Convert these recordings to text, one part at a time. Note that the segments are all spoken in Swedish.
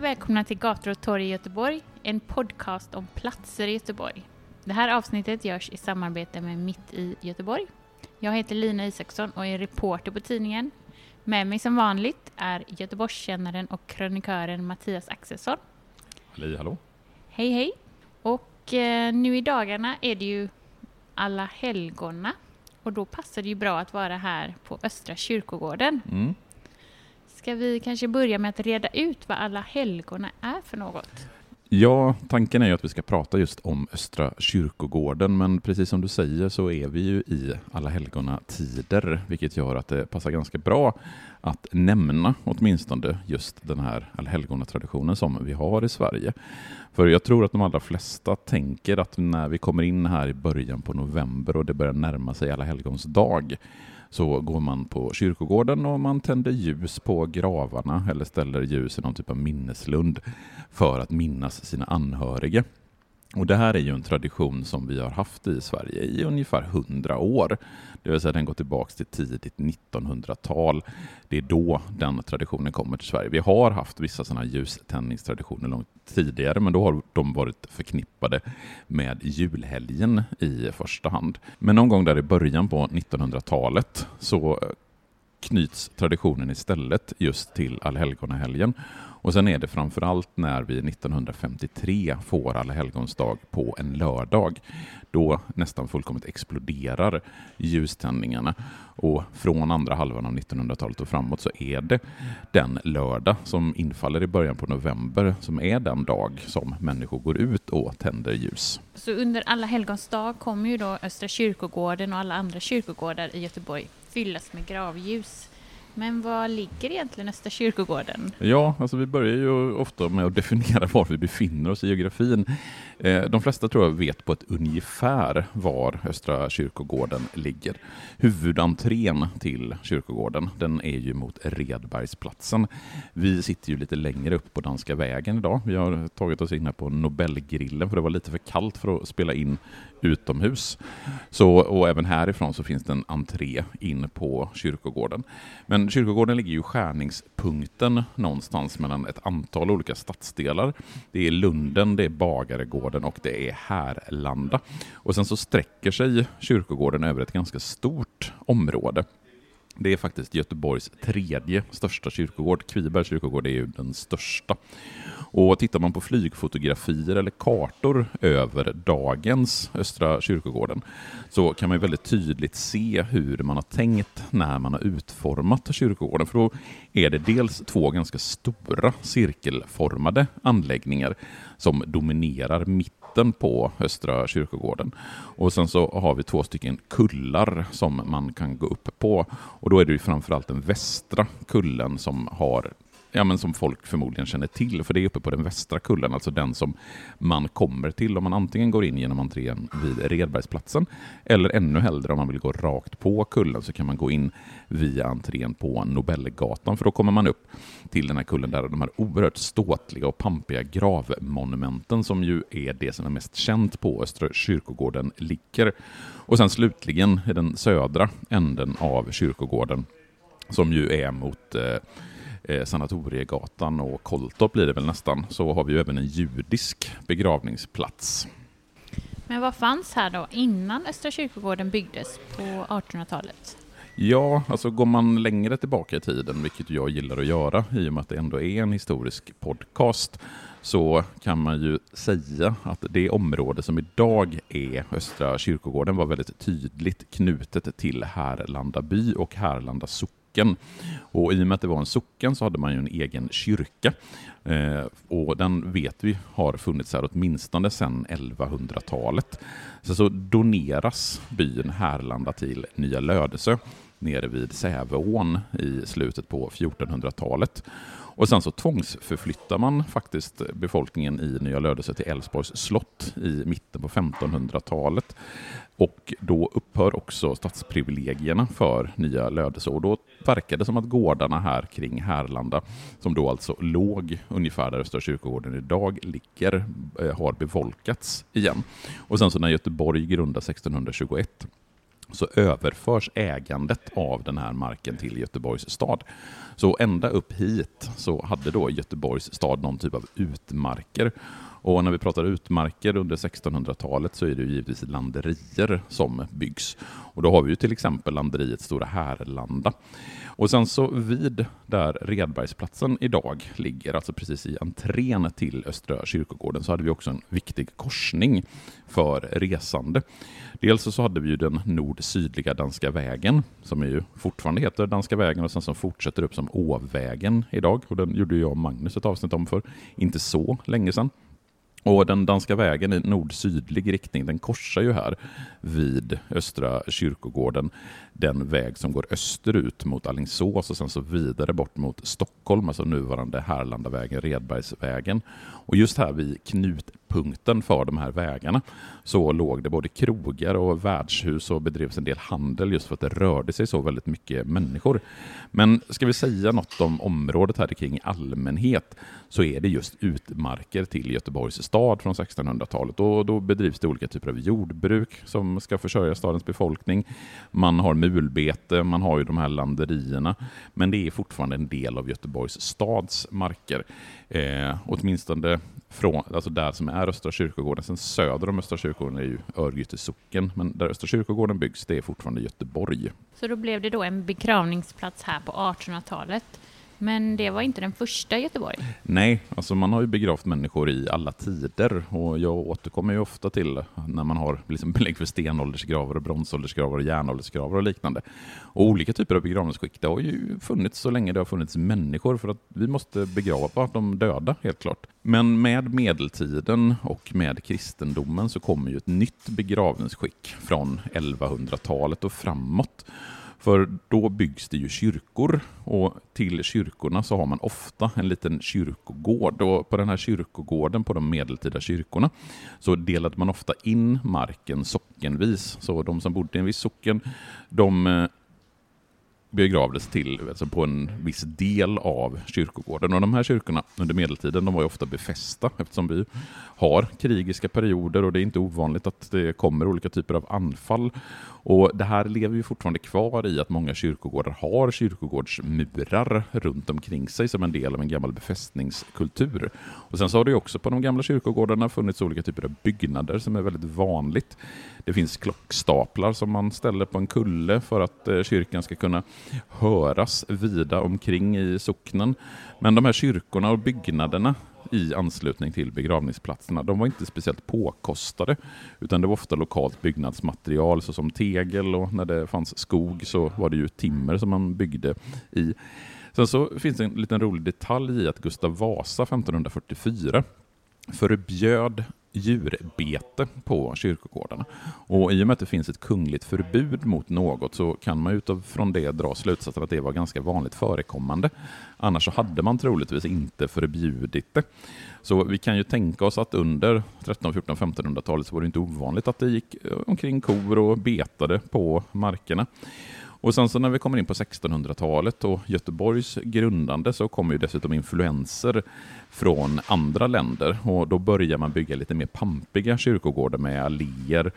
Och välkomna till Gator och torg i Göteborg, en podcast om platser i Göteborg. Det här avsnittet görs i samarbete med Mitt i Göteborg. Jag heter Lina Isaksson och är reporter på tidningen. Med mig som vanligt är Göteborgskännaren och krönikören Mattias Axelsson. Halli hallå. Hej hej! Och eh, nu i dagarna är det ju alla helgona och då passar det ju bra att vara här på Östra kyrkogården. Mm. Ska vi kanske börja med att reda ut vad alla helgona är för något? Ja, tanken är ju att vi ska prata just om Östra kyrkogården, men precis som du säger så är vi ju i alla helgona tider, vilket gör att det passar ganska bra att nämna åtminstone just den här allhelgona-traditionen som vi har i Sverige. För jag tror att de allra flesta tänker att när vi kommer in här i början på november och det börjar närma sig alla helgons dag så går man på kyrkogården och man tänder ljus på gravarna eller ställer ljus i någon typ av minneslund för att minnas sina anhöriga. Och det här är ju en tradition som vi har haft i Sverige i ungefär 100 år. Det vill säga den går tillbaka till tidigt 1900-tal. Det är då den traditionen kommer till Sverige. Vi har haft vissa sådana ljuständningstraditioner långt tidigare, men då har de varit förknippade med julhelgen i första hand. Men någon gång där i början på 1900-talet så knyts traditionen istället just till allhelgonahelgen. Och sen är det framförallt när vi 1953 får Alla helgons dag på en lördag. Då nästan fullkomligt exploderar ljuständningarna. Och från andra halvan av 1900-talet och framåt så är det den lördag som infaller i början på november som är den dag som människor går ut och tänder ljus. Så under alla helgons dag kommer ju då Östra kyrkogården och alla andra kyrkogårdar i Göteborg fyllas med gravljus. Men var ligger egentligen Östra kyrkogården? Ja, alltså vi börjar ju ofta med att definiera var vi befinner oss i geografin. Eh, de flesta tror jag vet på ett ungefär var Östra kyrkogården ligger. Huvudentrén till kyrkogården, den är ju mot Redbergsplatsen. Vi sitter ju lite längre upp på Danska vägen idag. Vi har tagit oss in här på Nobelgrillen för det var lite för kallt för att spela in utomhus. Så, och även härifrån så finns det en entré in på kyrkogården. Men kyrkogården ligger ju i skärningspunkten någonstans mellan ett antal olika stadsdelar. Det är Lunden, det är Bagaregården och det är Härlanda. Och sen så sträcker sig kyrkogården över ett ganska stort område. Det är faktiskt Göteborgs tredje största kyrkogård. Kvibergs kyrkogård är ju den största. Och tittar man på flygfotografier eller kartor över dagens Östra kyrkogården så kan man ju väldigt tydligt se hur man har tänkt när man har utformat kyrkogården. För då är det dels två ganska stora cirkelformade anläggningar som dominerar mitten på Östra kyrkogården. Och sen så har vi två stycken kullar som man kan gå upp på. Och då är det ju framförallt den västra kullen som har Ja, men som folk förmodligen känner till, för det är uppe på den västra kullen, alltså den som man kommer till om man antingen går in genom entrén vid Redbergsplatsen, eller ännu hellre om man vill gå rakt på kullen så kan man gå in via entrén på Nobelgatan, för då kommer man upp till den här kullen där de här oerhört ståtliga och pampiga gravmonumenten som ju är det som är mest känt på Östra kyrkogården ligger. Och sen slutligen i den södra änden av kyrkogården som ju är mot eh, eh, Sanatoriegatan och Kolltorp blir det väl nästan, så har vi ju även en judisk begravningsplats. Men vad fanns här då innan Östra kyrkogården byggdes på 1800-talet? Ja, alltså går man längre tillbaka i tiden, vilket jag gillar att göra i och med att det ändå är en historisk podcast, så kan man ju säga att det område som idag är Östra kyrkogården var väldigt tydligt knutet till Härlanda by och Härlanda socken. Och I och med att det var en socken så hade man ju en egen kyrka. Eh, och Den vet vi har funnits här åtminstone sedan 1100-talet. Så, så doneras byn Härlanda till Nya Lödöse nere vid Säveån i slutet på 1400-talet. Och sen så tvångsförflyttar man faktiskt befolkningen i Nya Lödöse till Älvsborgs slott i mitten på 1500-talet. Och då upphör också stadsprivilegierna för Nya Lödöse och då verkar det som att gårdarna här kring Härlanda, som då alltså låg ungefär där Östra kyrkogården idag ligger, eh, har befolkats igen. Och sen så när Göteborg grundas 1621 så överförs ägandet av den här marken till Göteborgs stad. Så ända upp hit så hade då Göteborgs stad någon typ av utmarker. Och när vi pratar utmarker under 1600-talet så är det givetvis landerier som byggs. Och då har vi ju till exempel landeriet Stora Härlanda. Och sen så vid där Redbergsplatsen idag ligger, alltså precis i entrén till Östra kyrkogården, så hade vi också en viktig korsning för resande. Dels så hade vi ju den nord-sydliga Danska vägen, som ju fortfarande heter Danska vägen och sen som fortsätter upp som Åvägen idag. Och den gjorde jag och Magnus ett avsnitt om för inte så länge sedan. Och den danska vägen i nord-sydlig riktning, den korsar ju här vid Östra kyrkogården den väg som går österut mot Allingsås och sen så vidare bort mot Stockholm, alltså nuvarande Härlandavägen, Redbergsvägen. Och just här vid Knut knutpunkten för de här vägarna så låg det både krogar och värdshus och bedrevs en del handel just för att det rörde sig så väldigt mycket människor. Men ska vi säga något om området här kring i allmänhet så är det just utmarker till Göteborgs stad från 1600-talet och då bedrivs det olika typer av jordbruk som ska försörja stadens befolkning. Man har mulbete, man har ju de här landerierna, men det är fortfarande en del av Göteborgs stads marker. Eh, åtminstone från, alltså där som är Östra kyrkogården. Sen söder om Östra kyrkogården är ju Örgryte socken, men där Östra kyrkogården byggs, det är fortfarande Göteborg. Så då blev det då en begravningsplats här på 1800-talet. Men det var inte den första i Göteborg? Nej, alltså man har ju begravt människor i alla tider och jag återkommer ju ofta till när man har liksom belägg för stenåldersgravar, och bronsåldersgravar, och järnåldersgravar och liknande. Och olika typer av begravningsskick, det har ju funnits så länge det har funnits människor för att vi måste begrava de döda, helt klart. Men med medeltiden och med kristendomen så kommer ju ett nytt begravningsskick från 1100-talet och framåt. För då byggs det ju kyrkor och till kyrkorna så har man ofta en liten kyrkogård och på den här kyrkogården på de medeltida kyrkorna så delade man ofta in marken sockenvis. Så de som bodde i en viss socken de eh, begravdes till alltså på en viss del av kyrkogården. Och de här kyrkorna under medeltiden de var ju ofta befästa eftersom vi har krigiska perioder och det är inte ovanligt att det kommer olika typer av anfall. Och Det här lever ju fortfarande kvar i att många kyrkogårdar har kyrkogårdsmurar runt omkring sig som en del av en gammal befästningskultur. Och Sen så har det också på de gamla kyrkogårdarna funnits olika typer av byggnader som är väldigt vanligt. Det finns klockstaplar som man ställer på en kulle för att eh, kyrkan ska kunna höras vida omkring i socknen. Men de här kyrkorna och byggnaderna i anslutning till begravningsplatserna. De var inte speciellt påkostade utan det var ofta lokalt byggnadsmaterial såsom tegel och när det fanns skog så var det ju timmer som man byggde i. Sen så finns det en liten rolig detalj i att Gustav Vasa 1544 förbjöd djurbete på kyrkogårdarna. Och I och med att det finns ett kungligt förbud mot något så kan man utifrån det dra slutsatsen att det var ganska vanligt förekommande. Annars så hade man troligtvis inte förbjudit det. Så vi kan ju tänka oss att under 1300-, 1400-, 1500-talet så var det inte ovanligt att det gick eh, omkring kor och betade på markerna. Och sen så när vi kommer in på 1600-talet och Göteborgs grundande så kommer ju dessutom influenser från andra länder. Och då börjar man bygga lite mer pampiga kyrkogårdar med alléer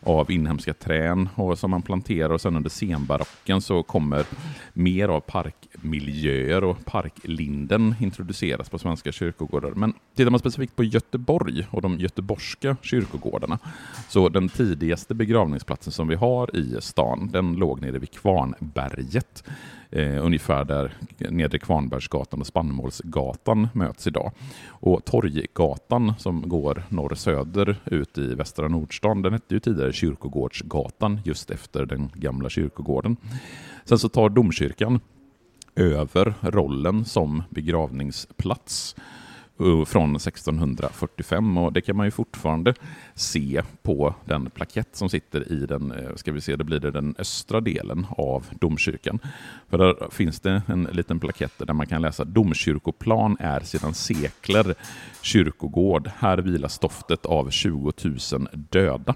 av inhemska trän och som man planterar och sen under senbarocken så kommer mer av parkmiljöer och parklinden introduceras på svenska kyrkogårdar. Men tittar man specifikt på Göteborg och de göteborgska kyrkogårdarna så den tidigaste begravningsplatsen som vi har i stan den låg nere vid Kvarnberget eh, ungefär där Nedre Kvarnbergsgatan och Spannmålsgatan möts idag. Och Torggatan som går norr-söder ut i Västra Nordstan, den hette ju tidigare Kyrkogårdsgatan just efter den gamla kyrkogården. Sen så tar domkyrkan över rollen som begravningsplats Eh, från 1645 och det kan man ju fortfarande se på den plakett som sitter i den, eh, ska vi se, det blir det den östra delen av domkyrkan. För där finns det en liten plakett där man kan läsa domkyrkoplan är sedan sekler kyrkogård. Här vilar stoftet av 20 000 döda.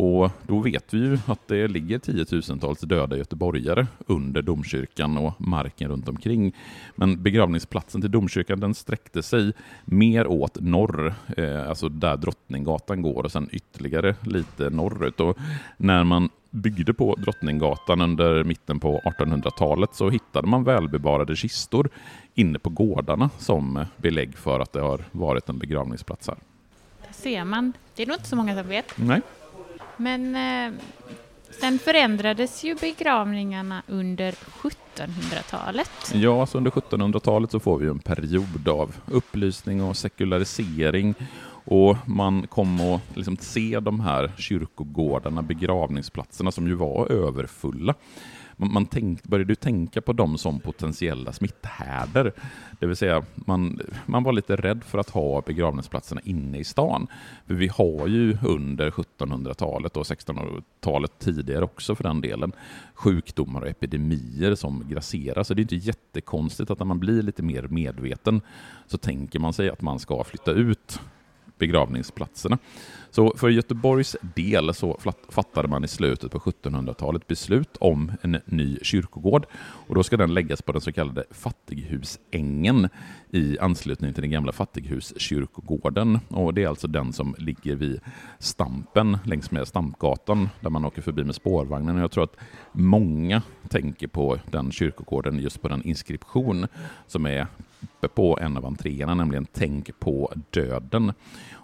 Och då vet vi ju att det ligger tiotusentals döda göteborgare under domkyrkan och marken runt omkring. Men begravningsplatsen till domkyrkan den sträckte sig mer åt norr, eh, alltså där Drottninggatan går och sen ytterligare lite norrut. Och när man byggde på Drottninggatan under mitten på 1800-talet så hittade man välbevarade kistor inne på gårdarna som belägg för att det har varit en begravningsplats här. Där ser man. Det är nog inte så många som vet. Nej. Men eh, sen förändrades ju begravningarna under 1700-talet. Ja, alltså under 1700-talet så får vi en period av upplysning och sekularisering och man kom att liksom se de här kyrkogårdarna, begravningsplatserna som ju var överfulla man, man tänk, började tänka på dem som potentiella smitthärdar. Det vill säga, man, man var lite rädd för att ha begravningsplatserna inne i stan. För vi har ju under 1700-talet och 1600-talet tidigare också för den delen, sjukdomar och epidemier som grasserar. Så det är inte jättekonstigt att när man blir lite mer medveten så tänker man sig att man ska flytta ut begravningsplatserna. Så för Göteborgs del så fattade man i slutet på 1700-talet beslut om en ny kyrkogård och då ska den läggas på den så kallade Fattighusängen i anslutning till den gamla Fattighuskyrkogården. Och det är alltså den som ligger vid Stampen längs med Stampgatan där man åker förbi med spårvagnen. Jag tror att många tänker på den kyrkogården just på den inskription som är uppe på en av entréerna, nämligen Tänk på döden.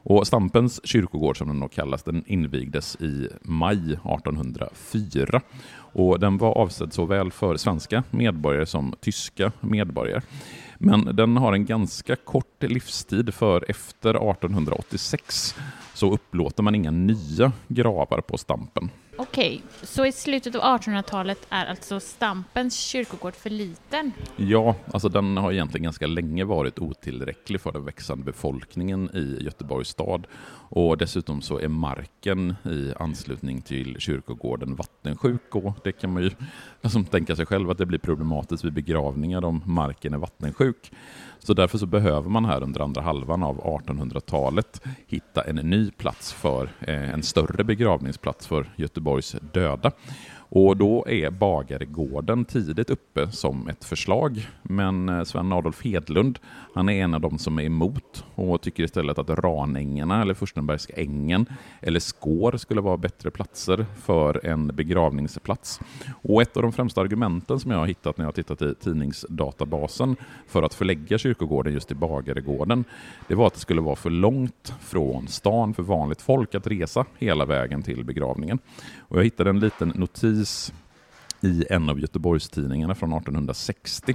Och Stampens kyrkogård, som den då kallas, den invigdes i maj 1804. Och den var avsedd såväl för svenska medborgare som tyska medborgare. Men den har en ganska kort livstid, för efter 1886 så upplåter man inga nya gravar på Stampen. Okej, så i slutet av 1800-talet är alltså Stampens kyrkogård för liten? Ja, alltså den har egentligen ganska länge varit otillräcklig för den växande befolkningen i Göteborgs stad. Och dessutom så är marken i anslutning till kyrkogården vattensjuk och det kan man ju alltså, tänka sig själv att det blir problematiskt vid begravningar om marken är vattensjuk. Så därför så behöver man här under andra halvan av 1800-talet hitta en ny plats för eh, en större begravningsplats för Göteborgs döda. Och då är Bagaregården tidigt uppe som ett förslag. Men eh, Sven Adolf Hedlund, han är en av dem som är emot och tycker istället att Ranängarna eller Furstenbergska ängen eller Skår skulle vara bättre platser för en begravningsplats. Och ett av de främsta argumenten som jag har hittat när jag har tittat i tidningsdatabasen för att förlägga kyrkogården just till Bagaregården, det var att det skulle vara för långt från stan för vanligt folk att resa hela vägen till begravningen. Och jag hittade en liten notis i en av Göteborgstidningarna från 1860.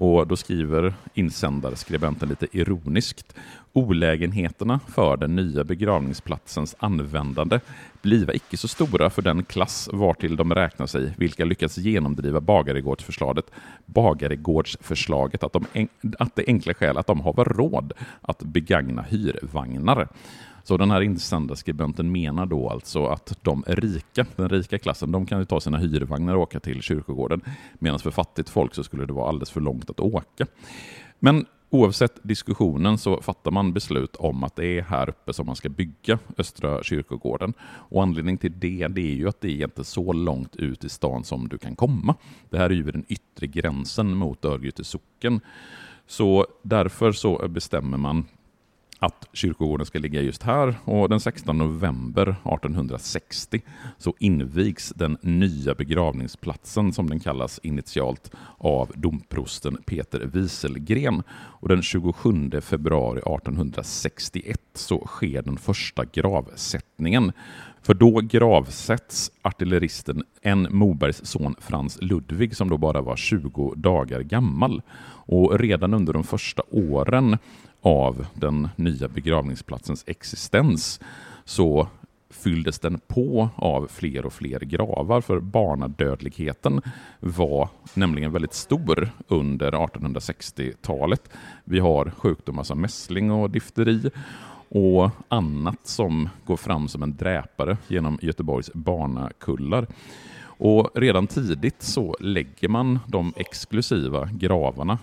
Och då skriver insändarskribenten lite ironiskt Olägenheterna för den nya begravningsplatsens användande bliva icke så stora för den klass vartill de räknar sig, vilka lyckats genomdriva Bagaregårdsförslaget, Bagaregårdsförslaget att, de, att det enkla skäl att de har råd att begagna hyrvagnar. Så den här insändarskribenten menar då alltså att de rika, den rika klassen, de kan ju ta sina hyrvagnar och åka till kyrkogården, medan för fattigt folk så skulle det vara alldeles för långt att åka. Men Oavsett diskussionen så fattar man beslut om att det är här uppe som man ska bygga Östra kyrkogården. Och anledningen till det, det är ju att det är inte så långt ut i stan som du kan komma. Det här är ju den yttre gränsen mot Örgryte socken. Så därför så bestämmer man att kyrkogården ska ligga just här och den 16 november 1860 så invigs den nya begravningsplatsen som den kallas initialt av domprosten Peter Wieselgren och den 27 februari 1861 så sker den första gravsättningen. För då gravsätts artilleristen N. Mobergs son Frans Ludvig som då bara var 20 dagar gammal. Och redan under de första åren av den nya begravningsplatsens existens så fylldes den på av fler och fler gravar, för barnadödligheten var nämligen väldigt stor under 1860-talet. Vi har sjukdomar som mässling och difteri och annat som går fram som en dräpare genom Göteborgs barnakullar. Och redan tidigt så lägger man de exklusiva gravarna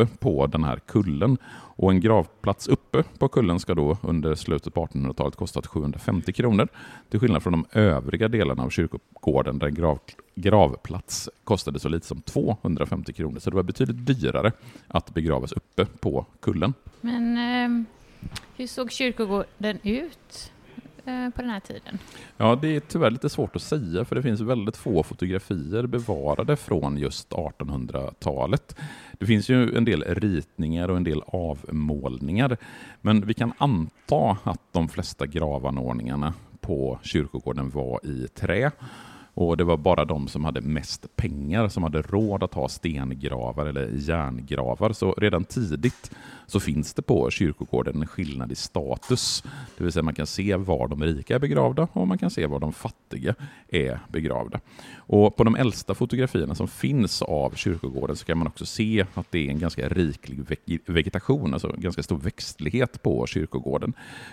uppe på den här kullen. Och en gravplats uppe på kullen ska då under slutet på 1800-talet kostat 750 kronor. Till skillnad från de övriga delarna av kyrkogården där en grav, gravplats kostade så lite som 250 kronor. Så det var betydligt dyrare att begravas uppe på kullen. Men eh, hur såg kyrkogården ut Eh, på den här tiden? Ja, det är tyvärr lite svårt att säga för det finns väldigt få fotografier bevarade från just 1800-talet. Det finns ju en del ritningar och en del avmålningar, men vi kan anta att de flesta gravanordningarna på kyrkogården var i trä och det var bara de som hade mest pengar som hade råd att ha stengravar eller järngravar. Så redan tidigt så finns det på kyrkogården en skillnad i status. Det vill säga man kan se var de rika är begravda och man kan se var de fattiga är begravda. Och på de äldsta fotografierna som finns av kyrkogården så kan man också se att det är en ganska riklig vegetation, alltså ganska stor växtlighet på kyrkogården.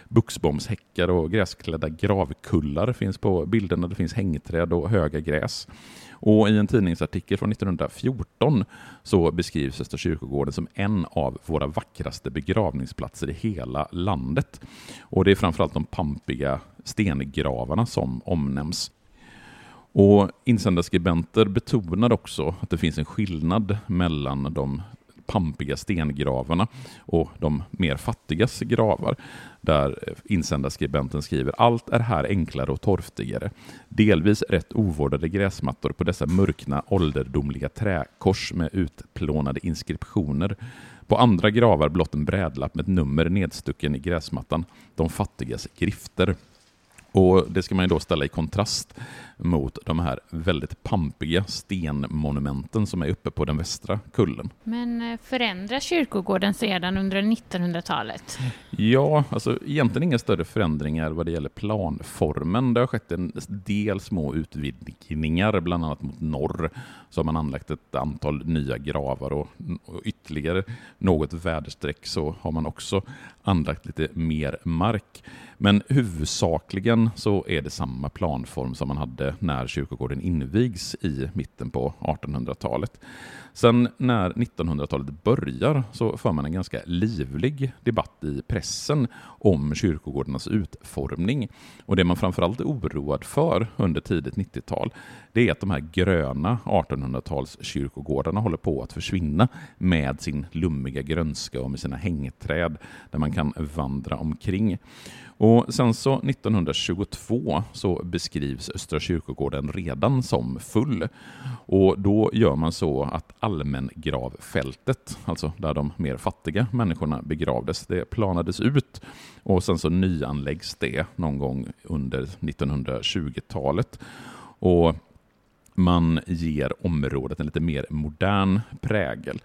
Buxbomshäckar och gräsklädda gravkullar finns på bilderna. Det finns hängträd och höga gräs. Och I en tidningsartikel från 1914 så beskrivs Östra kyrkogården som en av våra vackraste begravningsplatser i hela landet. Och Det är framförallt de pampiga stengravarna som omnämns. Och Insändarskribenter betonar också att det finns en skillnad mellan de pampiga stengravarna och de mer fattigas gravar, där eh, insändarskribenten skriver allt är här enklare och torftigare. Delvis rätt ovårdade gräsmattor på dessa mörkna ålderdomliga träkors med utplånade inskriptioner. På andra gravar blott en brädlapp med ett nummer nedstucken i gräsmattan, de fattigas grifter. Och Det ska man då ställa i kontrast mot de här väldigt pampiga stenmonumenten som är uppe på den västra kullen. Men eh, förändras kyrkogården sedan under 1900-talet? Ja, alltså egentligen inga större förändringar vad det gäller planformen. Det har skett en del små utvidgningar, bland annat mot norr. Så har man anlagt ett antal nya gravar och, och ytterligare något väderstreck så har man också anlagt lite mer mark. Men huvudsakligen så är det samma planform som man hade när kyrkogården invigs i mitten på 1800-talet. Sen när 1900-talet börjar så för man en ganska livlig debatt i pressen om kyrkogårdarnas utformning. Och Det man framförallt är oroad för under tidigt 90-tal det är att de här gröna 1800-tals kyrkogårdarna håller på att försvinna med sin lummiga grönska och med sina hängträd där man kan vandra omkring. Och sen så 1922 så beskrivs Östra kyrkogården redan som full. Och då gör man så att allmängravfältet, alltså där de mer fattiga människorna begravdes, det planades ut och sen så nyanläggs det någon gång under 1920-talet. Och man ger området en lite mer modern prägel.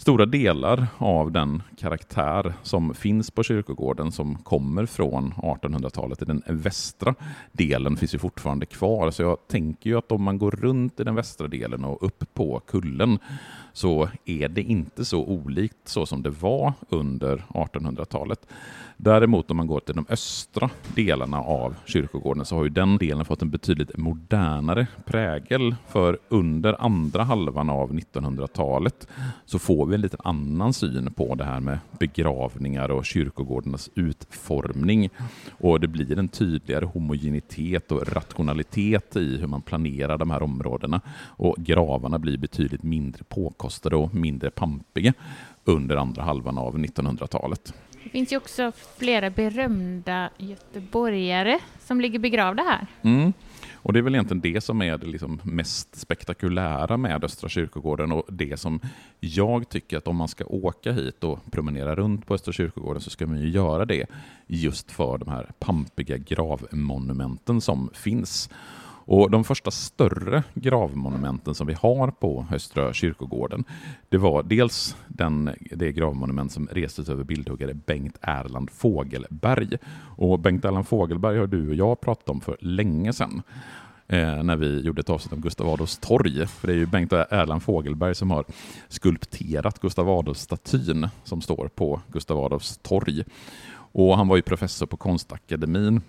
Stora delar av den karaktär som finns på kyrkogården som kommer från 1800-talet i den västra delen finns ju fortfarande kvar. Så jag tänker ju att om man går runt i den västra delen och upp på kullen så är det inte så olikt så som det var under 1800-talet. Däremot om man går till de östra delarna av kyrkogården så har ju den delen fått en betydligt modernare prägel. För under andra halvan av 1900-talet så får vi en lite annan syn på det här med begravningar och kyrkogårdarnas utformning. Och det blir en tydligare homogenitet och rationalitet i hur man planerar de här områdena. Och gravarna blir betydligt mindre påkostade och mindre pampiga under andra halvan av 1900-talet. Det finns ju också flera berömda göteborgare som ligger begravda här. Mm. Och Det är väl egentligen det som är det liksom mest spektakulära med Östra kyrkogården och det som jag tycker att om man ska åka hit och promenera runt på Östra kyrkogården så ska man ju göra det just för de här pampiga gravmonumenten som finns. Och De första större gravmonumenten som vi har på Östra kyrkogården, det var dels den, det gravmonument som restes över bildhuggare Bengt Erland Fågelberg. Och Bengt Erland Fågelberg har du och jag pratat om för länge sedan eh, när vi gjorde ett avsnitt om Gustav Adolfs torg. För det är ju Bengt Erland Fågelberg som har skulpterat Gustav Adolfs-statyn som står på Gustav Adolfs torg. Och han var ju professor på Konstakademin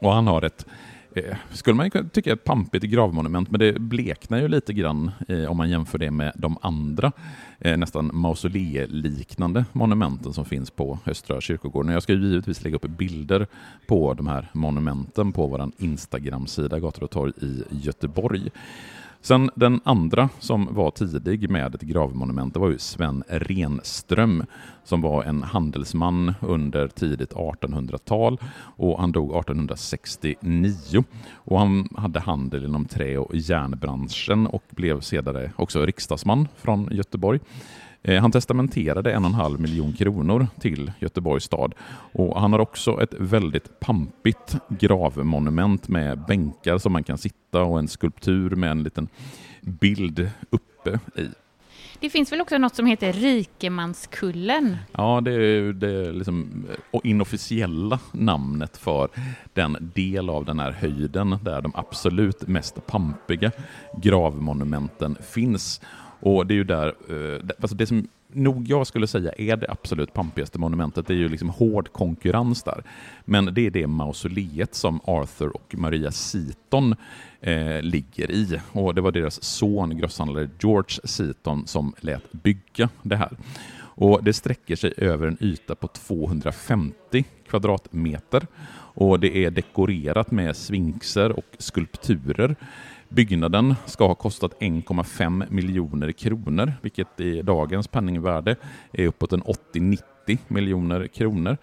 och han har ett Eh, skulle man ju tycka ett pampigt gravmonument, men det bleknar ju lite grann eh, om man jämför det med de andra eh, nästan mausoleeliknande monumenten som finns på Östra kyrkogården. Jag ska givetvis lägga upp bilder på de här monumenten på vår Instagram-sida Gator och torg i Göteborg. Sen den andra som var tidig med ett gravmonument det var ju Sven Renström som var en handelsman under tidigt 1800-tal och han dog 1869. Och han hade handel inom trä och järnbranschen och blev senare också riksdagsman från Göteborg. Eh, han testamenterade en och en halv miljon kronor till Göteborgs stad och han har också ett väldigt pampigt gravmonument med bänkar som man kan sitta och en skulptur med en liten bild uppe i. Det finns väl också något som heter Rikemanskullen? Ja, det är det liksom inofficiella namnet för den del av den här höjden där de absolut mest pampiga gravmonumenten finns. Och det är ju där, eh, alltså det som nog jag skulle säga är det absolut pampigaste monumentet. Det är ju liksom hård konkurrens där. Men det är det mausoleet som Arthur och Maria Seaton eh, ligger i. Och det var deras son, grosshandlare George Seaton, som lät bygga det här. Och Det sträcker sig över en yta på 250 kvadratmeter och det är dekorerat med svinkser och skulpturer. Byggnaden ska ha kostat 1,5 miljoner kronor, vilket i dagens penningvärde är uppåt en 80-90 miljoner kronor.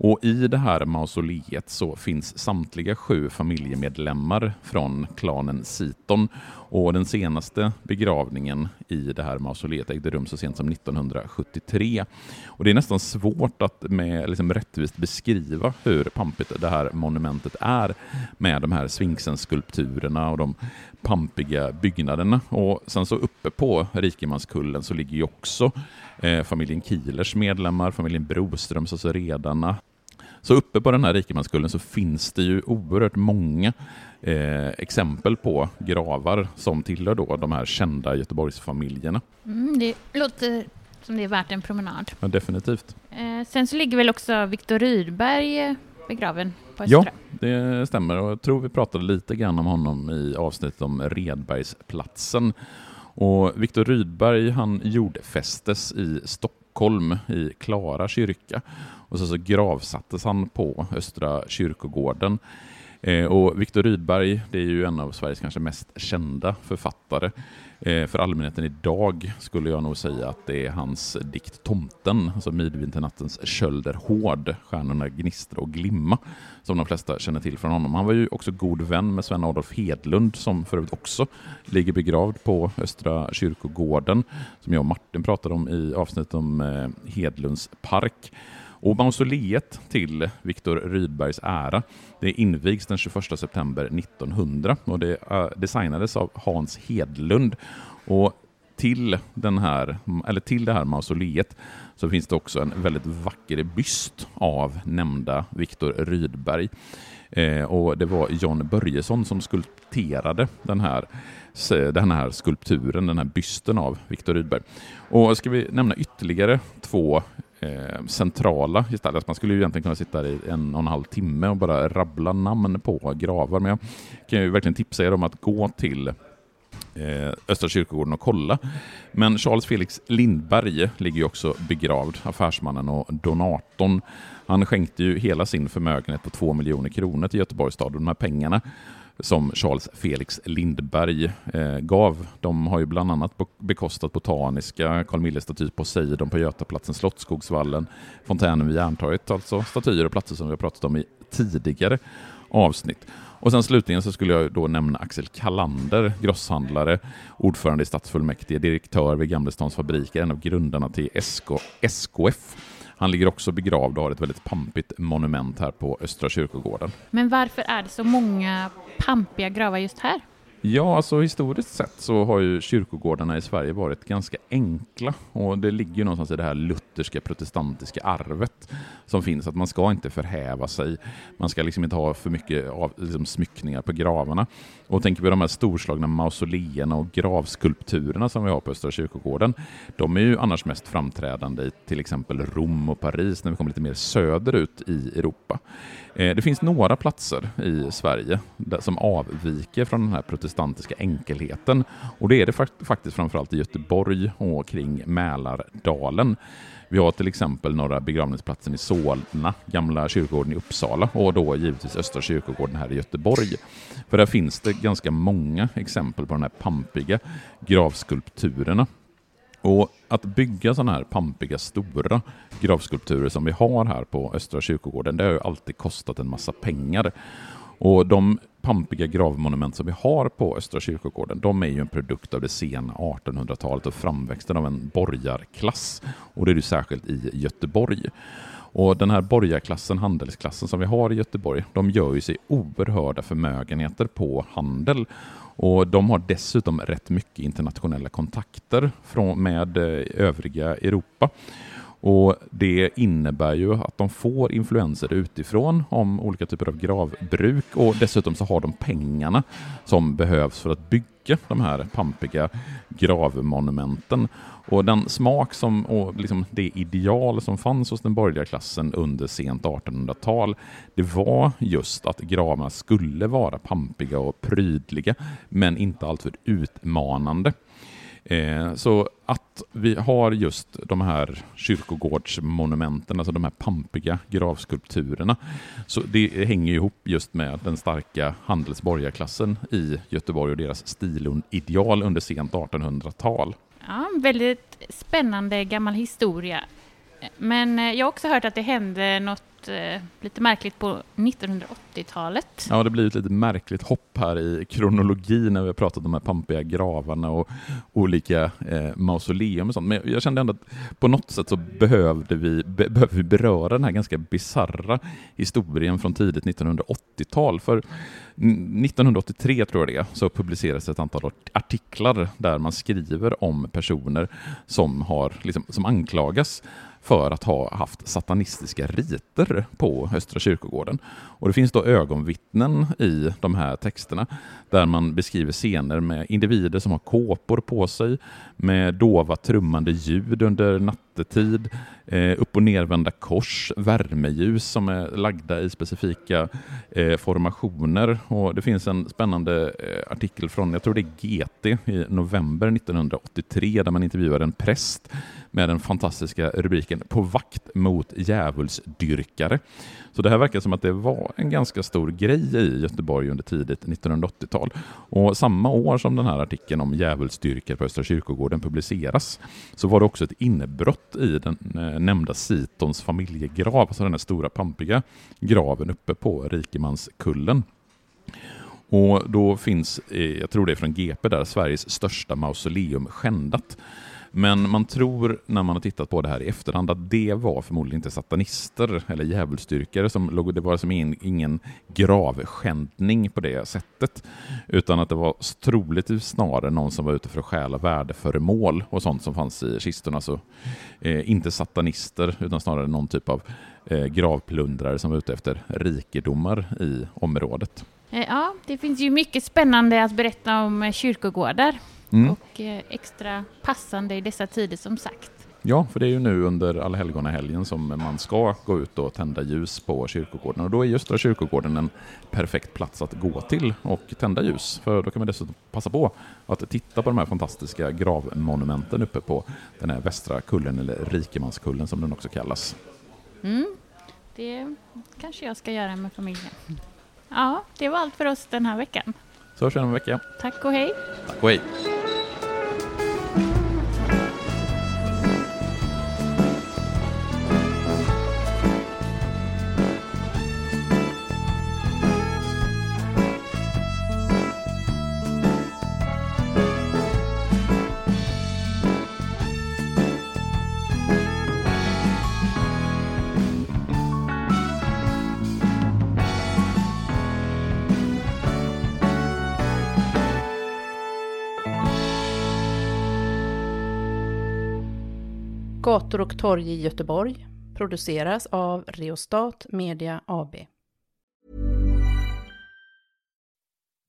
Och I det här mausoleet så finns samtliga sju familjemedlemmar från klanen Siton och den senaste begravningen i det här mausoleet ägde rum så sent som 1973. Och Det är nästan svårt att med liksom rättvist beskriva hur pampigt det här monumentet är med de här sfinxenskulpturerna och de pampiga byggnaderna. Och sen så uppe på Rikemanskullen så ligger ju också eh, familjen Kielers medlemmar, familjen Broströms, alltså redarna, så uppe på den här rikemanskullen så finns det ju oerhört många eh, exempel på gravar som tillhör då de här kända Göteborgsfamiljerna. Mm, det låter som det är värt en promenad. Ja, definitivt. Eh, sen så ligger väl också Viktor Rydberg eh, begraven på Östra? Ja, det stämmer. Och jag tror vi pratade lite grann om honom i avsnittet om Redbergsplatsen. Och Viktor Rydberg han jordfästes i Stockholm i Klara kyrka och så, så gravsattes han på Östra kyrkogården. Eh, och Viktor Rydberg det är ju en av Sveriges kanske mest kända författare. Eh, för allmänheten idag skulle jag nog säga att det är hans dikt Tomten, alltså Midvinternattens köld är hård, stjärnorna gnistra och glimma, som de flesta känner till från honom. Han var ju också god vän med Sven Adolf Hedlund, som för övrigt också ligger begravd på Östra kyrkogården, som jag och Martin pratade om i avsnittet om eh, Hedlunds park. Och mausoleet till Viktor Rydbergs ära det invigs den 21 september 1900 och det eh, designades av Hans Hedlund. Och till, den här, eller till det här mausoleet så finns det också en väldigt vacker byst av nämnda Viktor Rydberg. Eh, och det var John Börjesson som skulpterade den här, den här skulpturen, den här bysten av Viktor Rydberg. Och ska vi nämna ytterligare två eh, centrala gestalter. Man skulle ju egentligen kunna sitta i en och en halv timme och bara rabbla namn på gravar, men jag kan ju verkligen tipsa er om att gå till eh, Östra kyrkogården och kolla. Men Charles Felix Lindberg ligger ju också begravd, affärsmannen och donatorn Han skänkte ju hela sin förmögenhet på två miljoner kronor till Göteborgs stad och de här pengarna som Charles Felix Lindberg eh, gav. De har ju bland annat bekostat Botaniska, Carl Milles staty Poseidon på Götaplatsen, Slottsskogsvallen, fontänen vid Järntorget, alltså statyer och platser som vi har pratat om i tidigare avsnitt. Och sen slutligen så skulle jag då nämna Axel Kallander, grosshandlare, ordförande i stadsfullmäktige, direktör vid Gamlestans fabriker, en av grundarna till SK, SKF. Han ligger också begravd och har ett väldigt pampigt monument här på Östra kyrkogården. Men varför är det så många pampiga gravar just här? Ja, alltså historiskt sett så har ju kyrkogårdarna i Sverige varit ganska enkla och det ligger ju någonstans i det här lutherska protestantiska arvet som finns, att man ska inte förhäva sig, man ska liksom inte ha för mycket av, liksom, smyckningar på gravarna. Och tänker vi de här storslagna mausoleerna och gravskulpturerna som vi har på Östra kyrkogården, de är ju annars mest framträdande i till exempel Rom och Paris när vi kommer lite mer söderut i Europa. Eh, det finns några platser i Sverige som avviker från den här protestantiska enkelheten och det är det faktiskt framförallt i Göteborg och kring Mälardalen. Vi har till exempel några begravningsplatsen i Solna, Gamla kyrkogården i Uppsala och då givetvis Östra kyrkogården här i Göteborg. För där finns det ganska många exempel på de här pampiga gravskulpturerna. Och att bygga sådana här pampiga, stora gravskulpturer som vi har här på Östra kyrkogården, det har ju alltid kostat en massa pengar. Och de pampiga gravmonument som vi har på Östra kyrkogården, de är ju en produkt av det sena 1800-talet och framväxten av en borgarklass. Och det är ju särskilt i Göteborg. Och den här borgarklassen, handelsklassen som vi har i Göteborg, de gör ju sig oerhörda förmögenheter på handel. Och de har dessutom rätt mycket internationella kontakter från, med eh, övriga Europa. Och Det innebär ju att de får influenser utifrån om olika typer av gravbruk och dessutom så har de pengarna som behövs för att bygga de här pampiga gravmonumenten. Och den smak som, och liksom det ideal som fanns hos den borgerliga klassen under sent 1800-tal, det var just att gravarna skulle vara pampiga och prydliga, men inte alltför utmanande. Eh, så att vi har just de här kyrkogårdsmonumenten, alltså de här pampiga gravskulpturerna, så det hänger ihop just med den starka handelsborgarklassen i Göteborg och deras stilideal under sent 1800-tal. Ja, väldigt spännande gammal historia. Men eh, jag har också hört att det hände något eh, lite märkligt på 1980-talet. Ja, det blir ett lite märkligt hopp här i kronologin när vi har pratat om de här pampiga gravarna och olika eh, mausoleum och sånt. Men jag kände ändå att på något sätt så behövde vi, be, behöver vi beröra den här ganska bizarra historien från tidigt 1980-tal. För 1983 tror jag det är, så publiceras ett antal artiklar där man skriver om personer som, har, liksom, som anklagas för att ha haft satanistiska riter på Östra kyrkogården. Och det finns då ögonvittnen i de här texterna där man beskriver scener med individer som har kåpor på sig, med dova trummande ljud under nattetid, eh, upp och nervända kors, värmeljus som är lagda i specifika eh, formationer. Och det finns en spännande eh, artikel från, jag tror det är GT, i november 1983 där man intervjuar en präst med den fantastiska rubriken På vakt mot djävulsdyrkare. Så det här verkar som att det var en ganska stor grej i Göteborg under tidigt 1980-tal. Och samma år som den här artikeln om djävulsdyrkare på Östra kyrkogården publiceras så var det också ett inbrott i den eh, nämnda Sitons familjegrav, alltså den här stora pampiga graven uppe på Rikemanskullen. Och då finns, eh, jag tror det är från GP där, Sveriges största mausoleum skändat. Men man tror när man har tittat på det här i efterhand att det var förmodligen inte satanister eller djävulsdyrkare som låg, det var som ingen, ingen gravskändning på det sättet, utan att det var troligtvis snarare någon som var ute för att stjäla värdeföremål och sånt som fanns i kistorna. Så, eh, inte satanister, utan snarare någon typ av eh, gravplundrare som var ute efter rikedomar i området. Eh, ja, det finns ju mycket spännande att berätta om eh, kyrkogårdar. Mm. Och eh, extra passande i dessa tider som sagt. Ja, för det är ju nu under allhelgonahelgen som man ska gå ut och tända ljus på kyrkogården och då är just kyrkogården en perfekt plats att gå till och tända ljus. För då kan man dessutom passa på att titta på de här fantastiska gravmonumenten uppe på den här västra kullen eller Rikemanskullen som den också kallas. Mm. Det kanske jag ska göra med familjen. Ja, det var allt för oss den här veckan. Så hörs vi om en vecka. Tack och hej! Tack och hej! Gator och torg i Göteborg produceras av Reostat Media AB.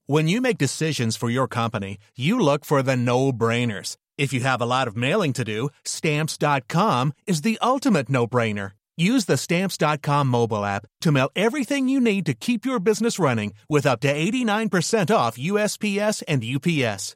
When you make decisions for your company, you look for the no-brainers. If you have a lot of mailing to do, stamps.com is the ultimate no-brainer. Use the stamps.com mobile app to mail everything you need to keep your business running with up to 89% off USPS and UPS.